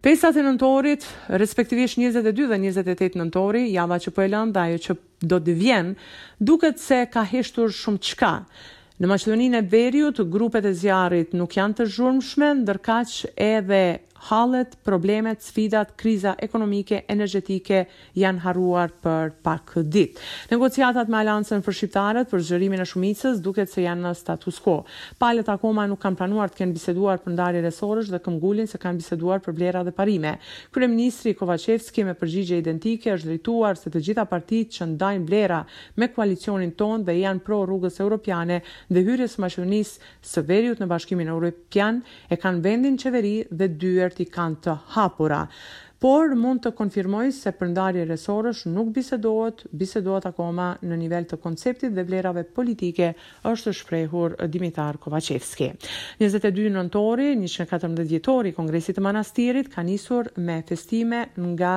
Festat e nëntorit, respektivisht njëzet e dy dhe njëzet e tetë nëntori, java që po e lëmë dhe ajo që do të vjen, duket se ka heshtur shumëçka. Në Maqedoninë e Veriut, grupet e zjarrit nuk janë të zhurmshme, ndërkaq edhe Hallet, problemet, sfidat, kriza ekonomike, energjetike janë harruar për pak ditë. Negociatat me Aleancën për Shqiptarët për zgjerimin e shumicës duket se janë në status quo. Palët akoma nuk kanë pranuar të kenë biseduar për ndarje resorësh dhe këmbgulin se kanë biseduar për vlera dhe parime. Kryeministri Kovaçevski me përgjigje identike është drejtuar se të gjitha partitë që ndajnë vlera me koalicionin tonë dhe janë pro rrugës europiane dhe hyrjes së Maqedonisë së veriut në Bashkimin Europian e kanë vendin në qeveri dhe dyert i kanë të hapura. Por mund të konfirmoj se për ndarje resorësh nuk bisedohet, bisedohet akoma në nivel të konceptit dhe vlerave politike, është shprehur Dimitar Kovaçevski. Njëzet e dy nëntori, njëqind e katërmbëdhjetë vjetori i Kongresit të Manastirit ka nisur me festime nga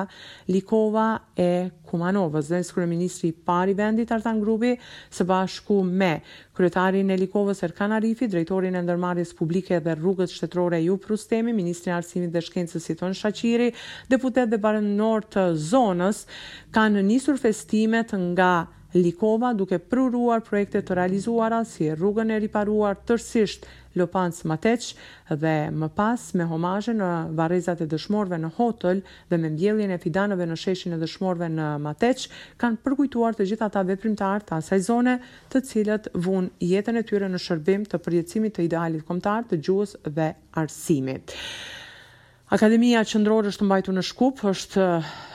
Likova e Kumanovës. Zëvendëskryeministri i parë i vendit, Artan Grubi, së bashku me kryetarin e Likovës Erkan Arifi, drejtorin e Ndërmarrjes Publike për Rrugët Shtetërore Ejup Rustemi, ministrin e Arsimit dhe Shkencës Jeton Shaqiri, deputetë dhe banorë të zonës kanë nisur festimet nga Likova duke përuruar projekte të realizuara si rrugën e riparuar tërësisht Llopat-Mateç dhe më pas me homazhe në varrezat e dëshmorëve në Hotël dhe me mbjelljen e fidanëve në sheshin e dëshmorëve në Mateç kanë përkujtuar të gjithë ata veprimtarë të asaj zone të cilët vunë jetën e tyre në shërbim të përjetësimit të idealit kombëtar të gjuhës dhe arsimit. Akademia Qendrore është mbajtur në Shkup, është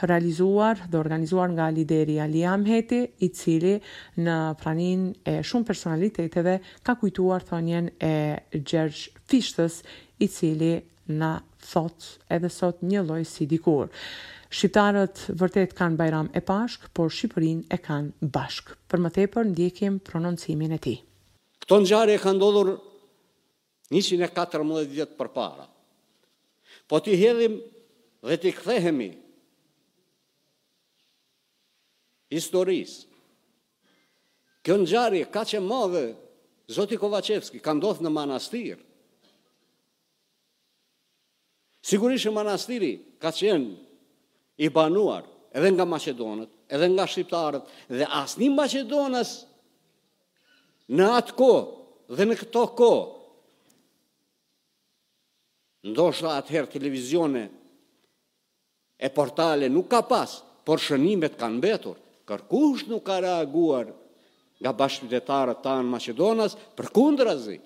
realizuar dhe organizuar nga lideri Ali Ahmeti, i cili në praninë e shumë personaliteteve ka kujtuar thënien e Gjergj Fishtës, i cili na thotë edhe sot njëlloj si dikur. Shqiptarët vërtet kanë Bajram e Pashkë, por Shqipërinë e kanë bashkë. Për më tepër ndjekim prononcimin e tij. Kjo ngjarje ka ndodhur njëqind e katërmbëdhjetë vjet përpara. Po t'i hedhim dhe t'i kthehemi historisë. Kjo ngjarje kaq e madhe, zoti Kovaçevski, ka ndodhur në Manastir. Sigurisht që Manastiri ka qenë i banuar edhe nga maqedonët, edhe nga shqiptarët, dhe asnjë maqedonas në atë kohë dhe në këtë kohë, ndoshta atëherë televizione E portale nuk ka pas, por shënimet kanë mbetur. Kërkush nuk ka reaguar nga bashkëqytetarët tanë maqedonas, përkundrazi,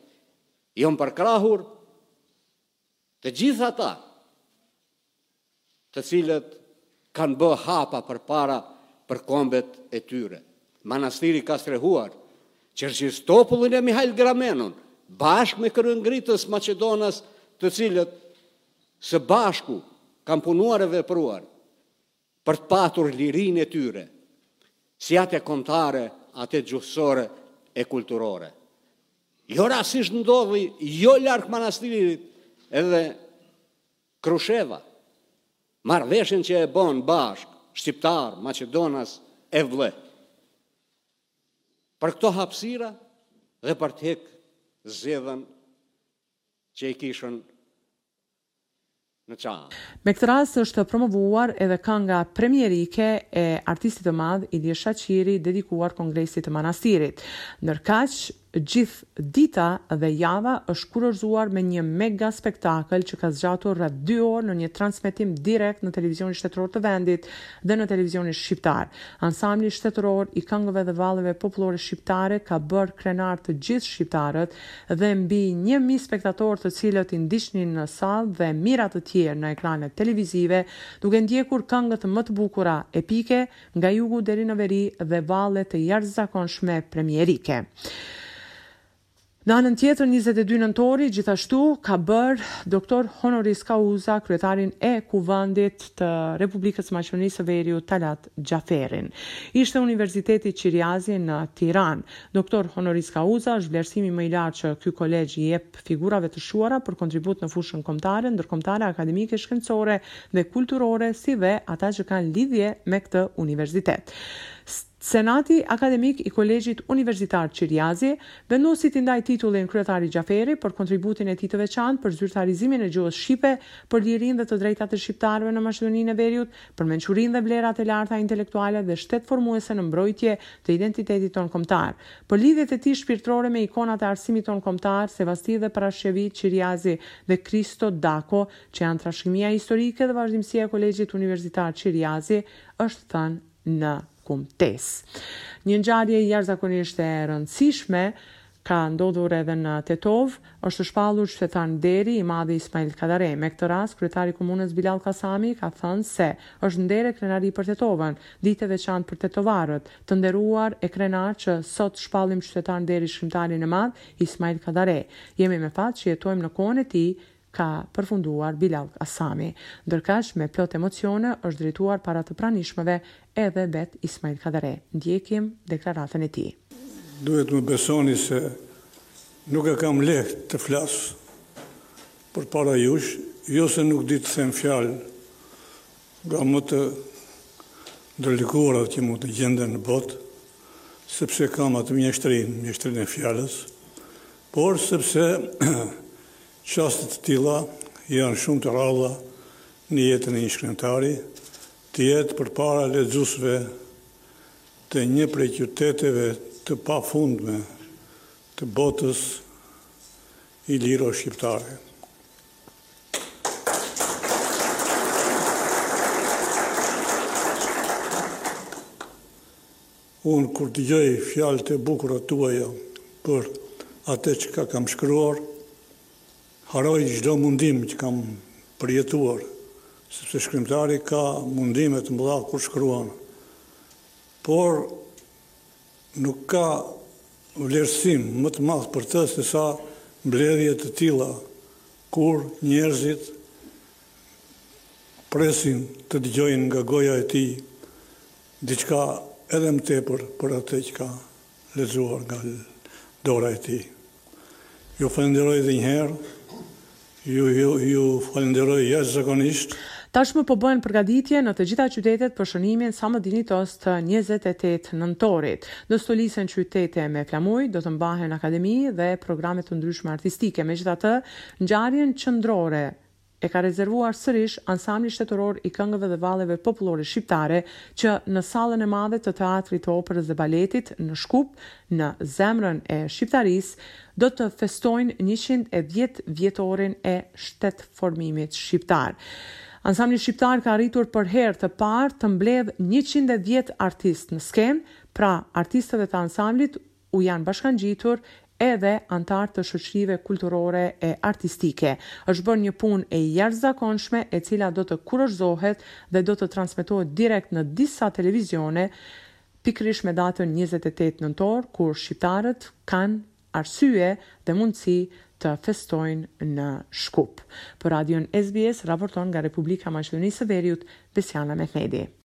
janë përkrahur të gjithë ata të cilët kanë bë hapa përpara për kombet e tyre. Manastiri ka strehuar Çerçiz Topullin e Mihal Gramenon, bashkë me kryengritës maqedonas të cilët Së bashku kanë punuar e vepruar për të patur lirinë e tyre, si ate kombëtare, ate gjuhësore e kulturore. Jo rastësisht ndodhi jo larg manastirit edhe Krusheva. Marrëveshjen që e bënë bashkë shqiptarë, maqedonas e vlleh. Për këto hapësira dhe për të hek zgjedhën që i kishin në qafë. Me këtë rast është promovuar edhe kënga premierike e artistit të madh Ilir Shaqiri dedikuar Kongresit të Manastirit. Ndërkaq, gjithë dita dhe java është kurorëzuar me një mega spektakël që ka zgjatur rreth dy orë në një transmetim direkt në televizionin shtetëror të vendit dhe në televizionin shqiptar. Ansambli shtetëror i këngëve dhe valleve popullore shqiptare ka bërë krenar të gjithë shqiptarët dhe mbi një mijë spektatorë të cilët i ndiqnin në sallë dhe mijëra të tjerë në ekranet televizive duke ndjekur këngët më të bukura epike nga jugu deri në veri dhe valle të jashtëzakonshme premierike. Në anën tjetër, njëzet e dy nëntori, gjithashtu, ka bërë Doctor Honoris Causa kryetarin e Kuvendit të Republikës së Maqedonisë së Veriut, Talat Xhaferin. Ishte Universiteti Qiriazi në Tiranë. Doctor Honoris Causa është vlerësimi më i lartë që ky kolegj i jep figurave të shquara për kontribut në fushën kombëtare, ndërkombëtare, akademike, shkencore dhe kulturore si dhe ata që kanë lidhje me këtë universitet. Senati Akademik i Kolegjit Universitar Qiriazi vendosi t'i ndajë titullin kryetarit Xhaferi për kontributin e tij të veçantë për zyrtarizimin e gjuhës shqipe, për lirinë dhe të drejtat e shqiptarëve në Maqedoninë e Veriut, për mençurinë dhe vlerat e larta intelektuale dhe shtetformuese në mbrojtje të identitetit tonë kombëtar, për lidhjet e tij shpirtërore me ikonat e arsimit tonë kombëtar, Sevasti dhe Parashqevi Qiriazi dhe Kristo Dako, që janë trashëgimia historike dhe vazhdimësia e Kolegjit Universitar Qiriazi, është thënë në. Kumtesë. Një ngjarje jashtëzakonisht e rëndësishme ka ndodhur edhe në Tetovë, është shpallur qytetar nderi i madhi Ismail Kadare. Me këtë rast, kryetari i komunës Bilall Kasami ka thënë se është nder e krenari për Tetovën. Ditë e veçantë për tetovarët. Të nderuar e krenar që sot shpallim qytetar nderi shkrimtarin e madh Ismail Kadare. Jemi me fat që jetojmë në kohën e tij, ka përfunduar Bilall Kasami. Ndërkaq, me plot emocione është drejtuar para të pranishmëve edhe vetë Ismail Kadare. Ndjekim deklaratën e tij. Duhet të më besoni se nuk e kam lehtë të flas përpara jush, jo se nuk di të them fjalë nga më të ndërlikuarat që mund të gjenden në botë, sepse kam atë mjeshtërinë, mjeshtërinë e fjalës, Por sepse çaste të tilla janë shumë të rralla në jetën e një shkrimtari, të jetë përpara lexuesve të një prej qyteteve të pafundme të botës iliro-shqiptare. Unë kur dëgjoj fjalët e bukura tuaja për atë çka kam shkruar, harroj çdo mundim që kam përjetuar, sepse shkrimtari ka mundime të mëdha kur shkruan, por nuk ka vlerësim më të madh për të se sa mbledhje të tilla kur njerëzit presin të dëgjojnë nga goja e tij Diçka edhe më tepër për atë që ka lexuar nga dora e tij. Ju falenderoj dhe një herë, ju falenderoj jashtëzakonisht. Tashmë po bëhen përgatitje në të gjitha qytetet për shënimin sa më dinjitoz të njëzet e tetë nëntorit. Do stolisen qytete me flamuj, do të mbahen akademi dhe programe të ndryshme artistike. Megjithatë, ngjarjen qendrore, e ka rezervuar sërish Ansambli Shtetëror i Këngëve dhe Valleve Popullore Shqiptare që në Sallën e Madhe të Teatrit të Operës dhe Baletit në Shkup, në zemrën e shqiptarisë, do të festojnë njëqind e dhjetë vjetorin e shtetformimit shqiptar. Ansambli shqiptar ka arritur për herë të parë të mbledhë njëqind e dhjetë artistë në skenë, pra artistëve të ansamblit, u janë bashkangjitur edhe anëtarë të shoqërive kulturore e artistike. Është bërë një punë e jashtëzakonshme e cila do të kurorëzohet dhe do të transmetohet direkt në disa televizione pikërisht me datën njëzet e tetë nëntor kur shqiptarët kanë arsye dhe mundësi të festojnë në Shkup. Për Radion SBS raporton nga Republika e Maqedonisë së Veriut, Besiana Mehmedi.